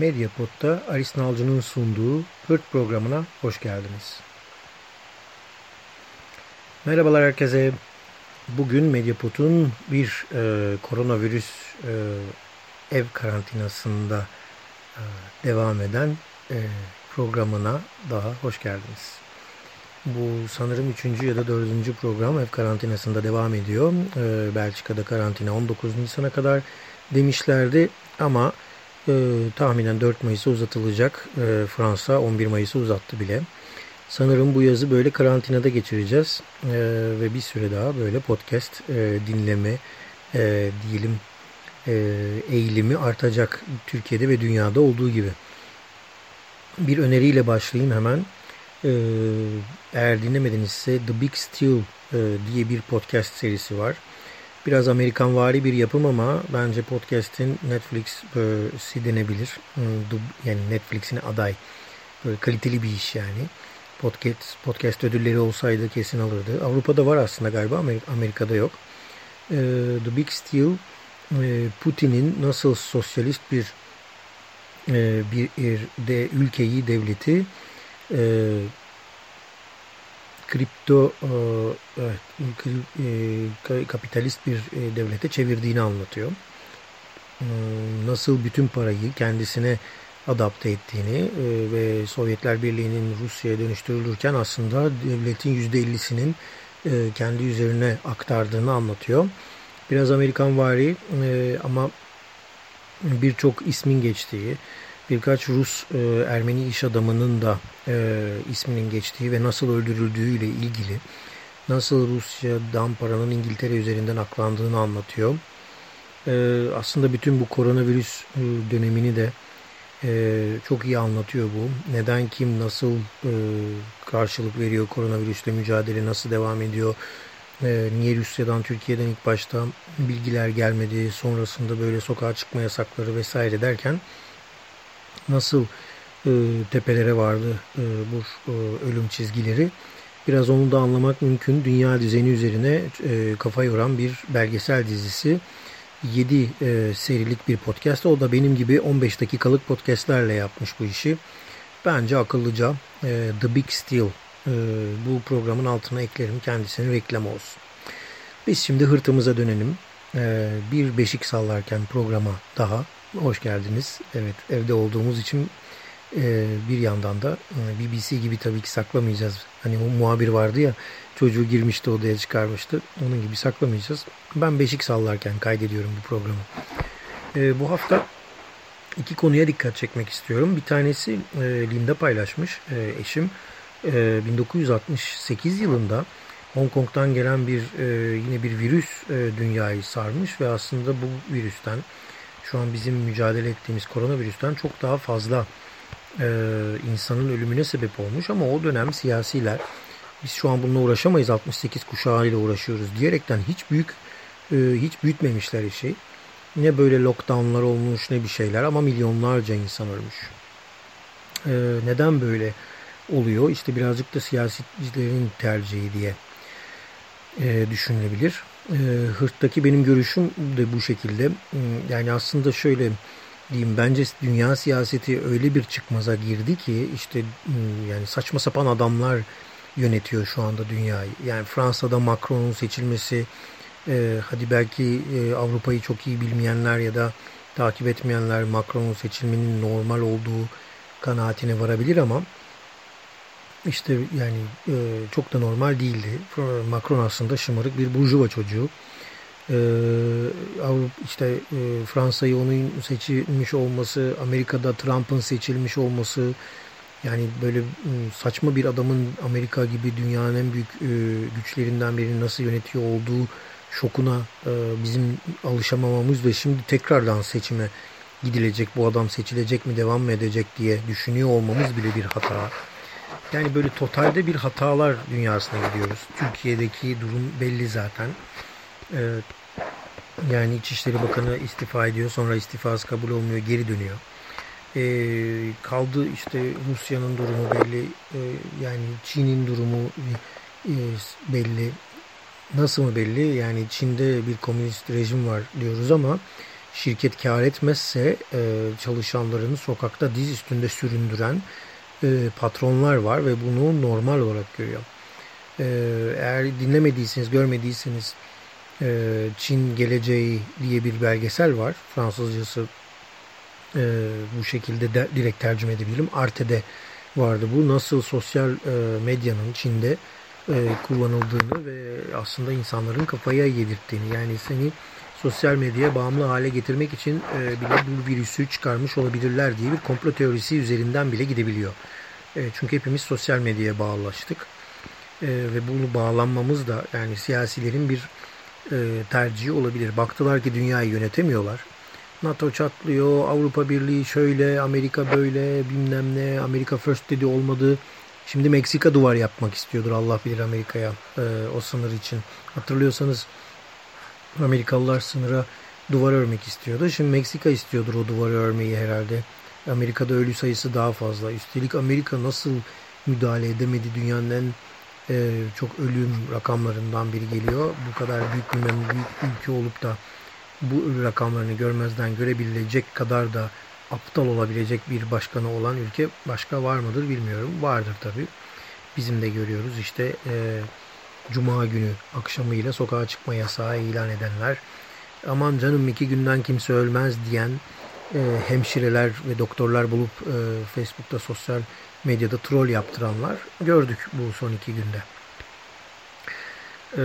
Medyapod'da Aris Nalcı'nın sunduğu Hırt programına hoş geldiniz. Merhabalar herkese. Bugün Medyapod'un bir e, koronavirüs e, ev karantinasında e, devam eden e, programına daha hoş geldiniz. Bu sanırım üçüncü ya da dördüncü program ev karantinasında devam ediyor. E, Belçika'da karantina 19 Nisan'a kadar demişlerdi ama e, tahminen 4 Mayıs'a uzatılacak. E, Fransa 11 Mayıs'a uzattı bile. Sanırım bu yazı böyle karantinada geçireceğiz e, ve bir süre daha böyle podcast e, dinleme e, diyelim e, eğilimi artacak Türkiye'de ve dünyada olduğu gibi. Bir öneriyle başlayayım hemen. E, eğer dinlemedinizse The Big Steal e, diye bir podcast serisi var. Biraz Amerikan vari bir yapım ama bence podcast'in Netflix'i denebilir. Hmm, yani Netflix'ine aday. Böyle kaliteli bir iş yani. Podcast, podcast ödülleri olsaydı kesin alırdı. Avrupa'da var aslında galiba Amerika'da yok. Ee, The Big Steal e, Putin'in nasıl sosyalist bir e, bir de ülkeyi devleti e, kripto e, e, kapitalist bir e, devlete çevirdiğini anlatıyor. Nasıl bütün parayı kendisine adapte ettiğini ve Sovyetler Birliği'nin Rusya'ya dönüştürülürken aslında devletin %50'sinin kendi üzerine aktardığını anlatıyor. Biraz Amerikan vari ama birçok ismin geçtiği, birkaç Rus e, Ermeni iş adamının da e, isminin geçtiği ve nasıl öldürüldüğüyle ilgili nasıl Rusya'dan paranın İngiltere üzerinden aklandığını anlatıyor. E, aslında bütün bu koronavirüs e, dönemini de e, çok iyi anlatıyor bu. Neden kim nasıl e, karşılık veriyor koronavirüsle mücadele nasıl devam ediyor. E, niye Rusya'dan Türkiye'den ilk başta bilgiler gelmedi sonrasında böyle sokağa çıkma yasakları vesaire derken nasıl e, tepelere vardı e, bu e, ölüm çizgileri. Biraz onu da anlamak mümkün. Dünya düzeni üzerine e, kafa yoran bir belgesel dizisi. 7 e, serilik bir podcast. O da benim gibi 15 dakikalık podcastlerle yapmış bu işi. Bence akıllıca e, The Big Steal e, bu programın altına eklerim. Kendisinin reklamı olsun. Biz şimdi hırtımıza dönelim. E, bir beşik sallarken programa daha hoş geldiniz. Evet evde olduğumuz için e, bir yandan da e, BBC gibi tabii ki saklamayacağız. Hani o muhabir vardı ya çocuğu girmişti odaya çıkarmıştı. Onun gibi saklamayacağız. Ben beşik sallarken kaydediyorum bu programı. E, bu hafta iki konuya dikkat çekmek istiyorum. Bir tanesi e, Linda paylaşmış e, eşim. E, 1968 yılında Hong Kong'dan gelen bir e, yine bir virüs e, dünyayı sarmış ve aslında bu virüsten şu an bizim mücadele ettiğimiz koronavirüsten çok daha fazla e, insanın ölümüne sebep olmuş ama o dönem siyasiler biz şu an bununla uğraşamayız 68 kuşağıyla uğraşıyoruz diyerekten hiç büyük e, hiç büyütmemişler işi. Ne böyle lockdownlar olmuş ne bir şeyler ama milyonlarca insan ölmüş. E, neden böyle oluyor? İşte birazcık da siyasetçilerin tercihi diye e, düşünülebilir. E, Hırt'taki benim görüşüm de bu şekilde. Hmm, yani aslında şöyle diyeyim bence dünya siyaseti öyle bir çıkmaza girdi ki işte hmm, yani saçma sapan adamlar yönetiyor şu anda dünyayı. Yani Fransa'da Macron'un seçilmesi e, hadi belki e, Avrupa'yı çok iyi bilmeyenler ya da takip etmeyenler Macron'un seçilmenin normal olduğu kanaatine varabilir ama işte yani e, çok da normal değildi. Macron aslında şımarık bir burjuva çocuğu. E, işte e, Fransa'yı onun seçilmiş olması, Amerika'da Trump'ın seçilmiş olması, yani böyle saçma bir adamın Amerika gibi dünyanın en büyük e, güçlerinden birini nasıl yönetiyor olduğu şokuna e, bizim alışamamamız ve şimdi tekrardan seçime gidilecek, bu adam seçilecek mi, devam mı edecek diye düşünüyor olmamız bile bir hata. Yani böyle totalde bir hatalar dünyasına gidiyoruz. Türkiye'deki durum belli zaten. Ee, yani İçişleri Bakanı istifa ediyor. Sonra istifası kabul olmuyor. Geri dönüyor. Ee, kaldı işte Rusya'nın durumu belli. Ee, yani Çin'in durumu e, belli. Nasıl mı belli? Yani Çin'de bir komünist rejim var diyoruz ama şirket kar etmezse e, çalışanlarını sokakta diz üstünde süründüren e, patronlar var ve bunu normal olarak görüyor. E, eğer dinlemediyseniz, görmediyseniz e, Çin Geleceği diye bir belgesel var. Fransızcası bu şekilde de, direkt tercüme edebilirim. Arte'de vardı bu. Nasıl sosyal medyanın Çin'de kullanıldığını ve aslında insanların kafaya yedirttiğini yani seni sosyal medyaya bağımlı hale getirmek için e, bile bu virüsü çıkarmış olabilirler diye bir komplo teorisi üzerinden bile gidebiliyor. E, çünkü hepimiz sosyal medyaya bağlaştık e, ve bunu bağlanmamız da yani siyasilerin bir e, tercihi olabilir. Baktılar ki dünyayı yönetemiyorlar. NATO çatlıyor, Avrupa Birliği şöyle, Amerika böyle, bilmem ne, Amerika first dedi olmadı. Şimdi Meksika duvar yapmak istiyordur Allah bilir Amerika'ya e, o sınır için. Hatırlıyorsanız Amerikalılar sınıra duvar örmek istiyordu. Şimdi Meksika istiyordur o duvarı örmeyi herhalde. Amerika'da ölü sayısı daha fazla. Üstelik Amerika nasıl müdahale edemedi dünyanın en e, çok ölüm rakamlarından biri geliyor. Bu kadar büyük bir, büyük ülke olup da bu rakamlarını görmezden görebilecek kadar da aptal olabilecek bir başkanı olan ülke başka var mıdır bilmiyorum. Vardır tabi. Bizim de görüyoruz işte e, Cuma günü akşamıyla sokağa çıkma yasağı ilan edenler. Aman canım iki günden kimse ölmez diyen e, hemşireler ve doktorlar bulup e, Facebook'ta sosyal medyada troll yaptıranlar gördük bu son iki günde. E,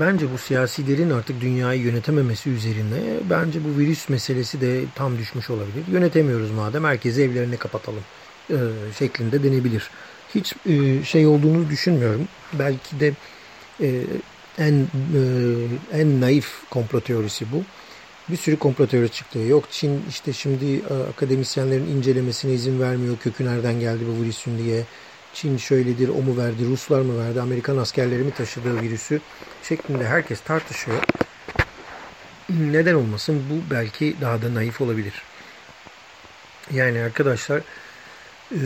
bence bu siyasilerin artık dünyayı yönetememesi üzerine bence bu virüs meselesi de tam düşmüş olabilir. Yönetemiyoruz madem herkesi evlerine kapatalım e, şeklinde denebilir. Hiç e, şey olduğunu düşünmüyorum. Belki de e, en e, en naif komplo teorisi bu. Bir sürü komplo teorisi çıktı. Yok Çin işte şimdi e, akademisyenlerin incelemesine izin vermiyor. Kökü nereden geldi bu virüsün diye. Çin şöyledir, o mu verdi, Ruslar mı verdi, Amerikan askerleri mi taşıdığı virüsü şeklinde herkes tartışıyor. Neden olmasın? Bu belki daha da naif olabilir. Yani arkadaşlar e,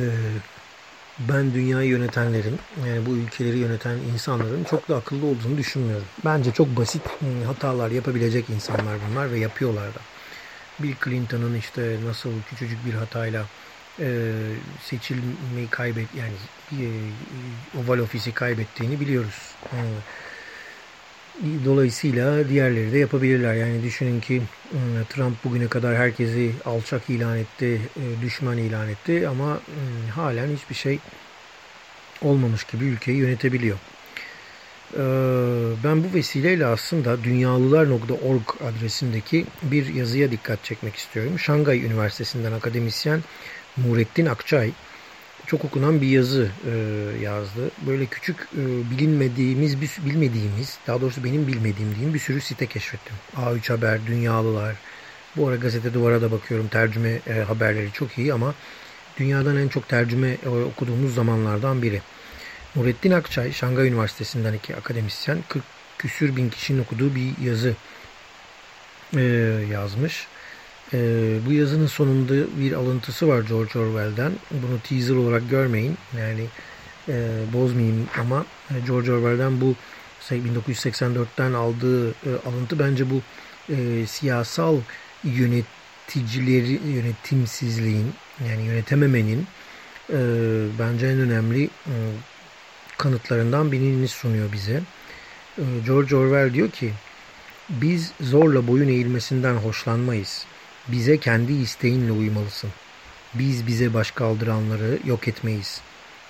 ben dünyayı yönetenlerin, yani bu ülkeleri yöneten insanların çok da akıllı olduğunu düşünmüyorum. Bence çok basit ıı, hatalar yapabilecek insanlar bunlar ve yapıyorlar da. Bill Clinton'ın işte nasıl küçücük bir hatayla e, seçilmeyi kaybet yani e, Oval Ofisi kaybettiğini biliyoruz. E, dolayısıyla diğerleri de yapabilirler. Yani düşünün ki e, Trump bugüne kadar herkesi alçak ilan etti, e, düşman ilan etti ama e, halen hiçbir şey olmamış gibi ülkeyi yönetebiliyor. Ben bu vesileyle aslında dünyalılar.org adresindeki bir yazıya dikkat çekmek istiyorum. Şangay Üniversitesi'nden akademisyen Nurettin Akçay çok okunan bir yazı e, yazdı. Böyle küçük e, bilinmediğimiz, bir, bilmediğimiz, daha doğrusu benim bilmediğim diyeyim bir sürü site keşfettim. A3 Haber, Dünyalılar. Bu ara gazete duvara da bakıyorum. Tercüme e, haberleri çok iyi ama dünyadan en çok tercüme e, okuduğumuz zamanlardan biri. Nurettin Akçay, Şangay Üniversitesi'nden iki akademisyen 40 küsür bin kişinin okuduğu bir yazı e, yazmış. E, bu yazının sonunda bir alıntısı var George Orwell'den. Bunu teaser olarak görmeyin. Yani e, bozmayayım ama George Orwell'den bu 1984'ten aldığı e, alıntı bence bu e, siyasal yöneticileri yönetimsizliğin yani yönetememenin e, bence en önemli e, kanıtlarından birini sunuyor bize. E, George Orwell diyor ki biz zorla boyun eğilmesinden hoşlanmayız. Bize kendi isteğinle uymalısın. Biz bize baş kaldıranları yok etmeyiz.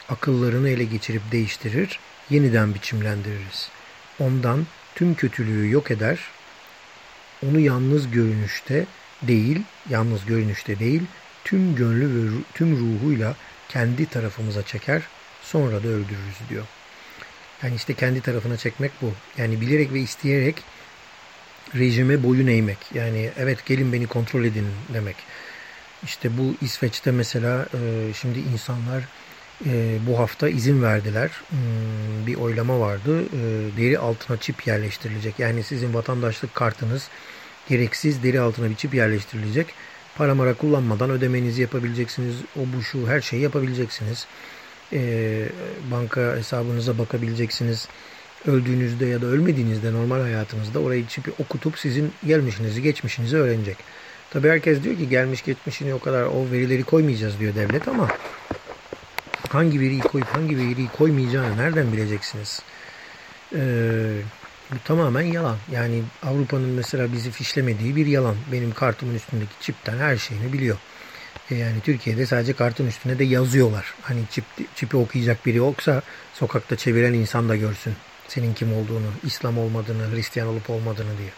Akıllarını ele geçirip değiştirir, yeniden biçimlendiririz. Ondan tüm kötülüğü yok eder, onu yalnız görünüşte değil, yalnız görünüşte değil, tüm gönlü ve tüm ruhuyla kendi tarafımıza çeker, sonra da öldürürüz diyor. Yani işte kendi tarafına çekmek bu. Yani bilerek ve isteyerek rejime boyun eğmek. Yani evet gelin beni kontrol edin demek. İşte bu İsveç'te mesela e, şimdi insanlar e, bu hafta izin verdiler. Hmm, bir oylama vardı. E, deri altına çip yerleştirilecek. Yani sizin vatandaşlık kartınız gereksiz deri altına bir çip yerleştirilecek. Para mara kullanmadan ödemenizi yapabileceksiniz. O bu şu her şeyi yapabileceksiniz. Banka hesabınıza bakabileceksiniz öldüğünüzde ya da ölmediğinizde normal hayatınızda orayı çipi okutup sizin gelmişinizi geçmişinizi öğrenecek. Tabi herkes diyor ki gelmiş geçmişini o kadar o verileri koymayacağız diyor devlet ama hangi veriyi koyup hangi veriyi koymayacağını nereden bileceksiniz? Ee, bu tamamen yalan. Yani Avrupa'nın mesela bizi fişlemediği bir yalan. Benim kartımın üstündeki çipten her şeyini biliyor. E yani Türkiye'de sadece kartın üstüne de yazıyorlar. Hani çip, çipi okuyacak biri yoksa sokakta çeviren insan da görsün. Senin kim olduğunu, İslam olmadığını, Hristiyan olup olmadığını diye.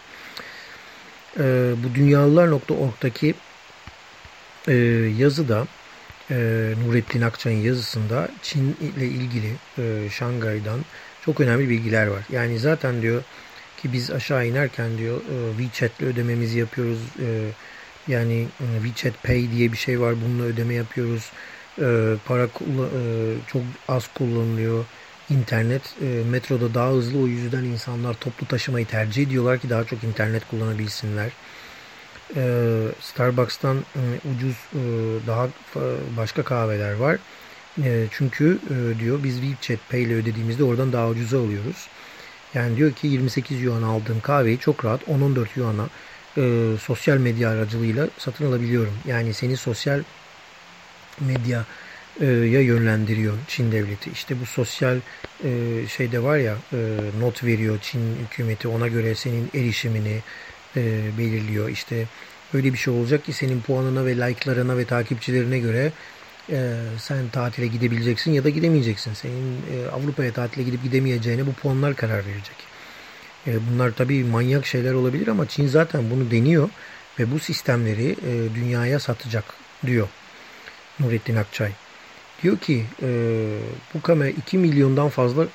E, bu dünyalılar.org'daki e, yazıda e, Nurettin Akçay'ın yazısında Çin ile ilgili e, Şangay'dan çok önemli bilgiler var. Yani zaten diyor ki biz aşağı inerken diyor e, WeChat'le ödememizi yapıyoruz. E, yani e, WeChat Pay diye bir şey var. Bununla ödeme yapıyoruz. E, para çok az kullanılıyor. İnternet metroda daha hızlı. O yüzden insanlar toplu taşımayı tercih ediyorlar ki daha çok internet kullanabilsinler. Starbucks'tan ucuz daha başka kahveler var. Çünkü diyor biz WeChat Pay ile ödediğimizde oradan daha ucuza alıyoruz. Yani diyor ki 28 yuan aldığım kahveyi çok rahat 10-14 yuana e, sosyal medya aracılığıyla satın alabiliyorum. Yani seni sosyal medyaya yönlendiriyor Çin devleti. İşte bu sosyal e, şeyde var ya e, not veriyor Çin hükümeti ona göre senin erişimini e, belirliyor. İşte öyle bir şey olacak ki senin puanına ve like'larına ve takipçilerine göre e, sen tatile gidebileceksin ya da gidemeyeceksin. Senin e, Avrupa'ya tatile gidip gidemeyeceğine bu puanlar karar verecek. E, bunlar tabii manyak şeyler olabilir ama Çin zaten bunu deniyor ve bu sistemleri e, dünyaya satacak diyor Nurettin Akçay. Diyor ki e, bu kamera 2 milyondan fazla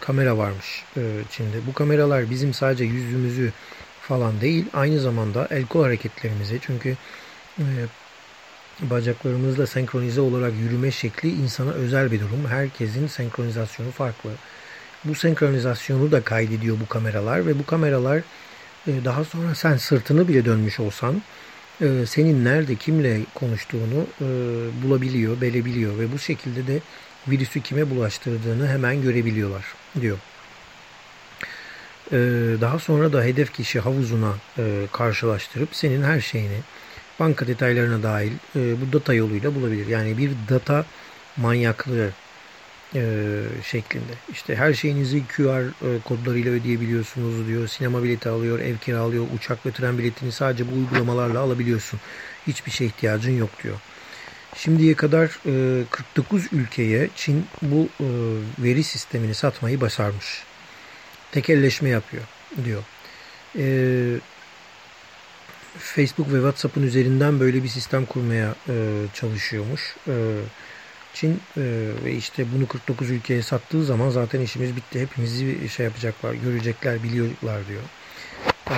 kamera varmış Çin'de. Bu kameralar bizim sadece yüzümüzü falan değil aynı zamanda el kol hareketlerimizi çünkü bacaklarımızla senkronize olarak yürüme şekli insana özel bir durum. Herkesin senkronizasyonu farklı. Bu senkronizasyonu da kaydediyor bu kameralar ve bu kameralar e, daha sonra sen sırtını bile dönmüş olsan e, senin nerede kimle konuştuğunu e, bulabiliyor, belebiliyor ve bu şekilde de virüsü kime bulaştırdığını hemen görebiliyorlar diyor. Daha sonra da hedef kişi havuzuna karşılaştırıp senin her şeyini banka detaylarına dahil bu data yoluyla bulabilir. Yani bir data manyaklığı e, şeklinde. İşte her şeyinizi QR e, kodlarıyla ödeyebiliyorsunuz diyor. Sinema bileti alıyor, ev kiralıyor, uçak ve tren biletini sadece bu uygulamalarla alabiliyorsun. Hiçbir şey ihtiyacın yok diyor. Şimdiye kadar e, 49 ülkeye Çin bu e, veri sistemini satmayı başarmış. Tekelleşme yapıyor diyor. E, Facebook ve WhatsApp'ın üzerinden böyle bir sistem kurmaya e, çalışıyormuş. E, Çin e, ve işte bunu 49 ülkeye sattığı zaman zaten işimiz bitti. Hepimizi şey yapacaklar, görecekler, biliyorlar diyor. E,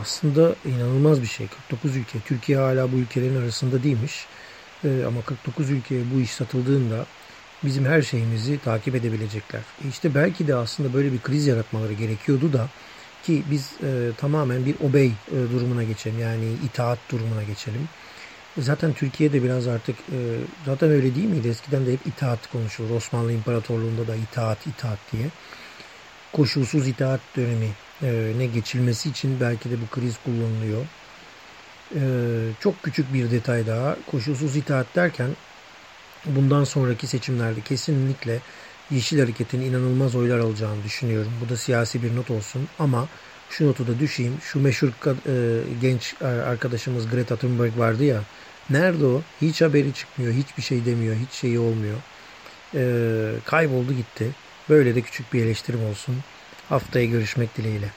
aslında inanılmaz bir şey. 49 ülke. Türkiye hala bu ülkelerin arasında değilmiş. E, ama 49 ülkeye bu iş satıldığında bizim her şeyimizi takip edebilecekler. E işte belki de aslında böyle bir kriz yaratmaları gerekiyordu da ki biz tamamen bir obey durumuna geçelim. Yani itaat durumuna geçelim. Zaten Türkiye'de biraz artık e, zaten öyle değil miydi? Eskiden de hep itaat konuşulur. Osmanlı İmparatorluğu'nda da itaat, itaat diye. Koşulsuz itaat dönemi e, ne geçilmesi için belki de bu kriz kullanılıyor. E, çok küçük bir detay daha. Koşulsuz itaat derken bundan sonraki seçimlerde kesinlikle Yeşil Hareket'in inanılmaz oylar alacağını düşünüyorum. Bu da siyasi bir not olsun ama şu notu da düşeyim. Şu meşhur e, genç arkadaşımız Greta Thunberg vardı ya Nerede o? Hiç haberi çıkmıyor. Hiçbir şey demiyor. Hiç şeyi olmuyor. Ee, kayboldu gitti. Böyle de küçük bir eleştirim olsun. Haftaya görüşmek dileğiyle.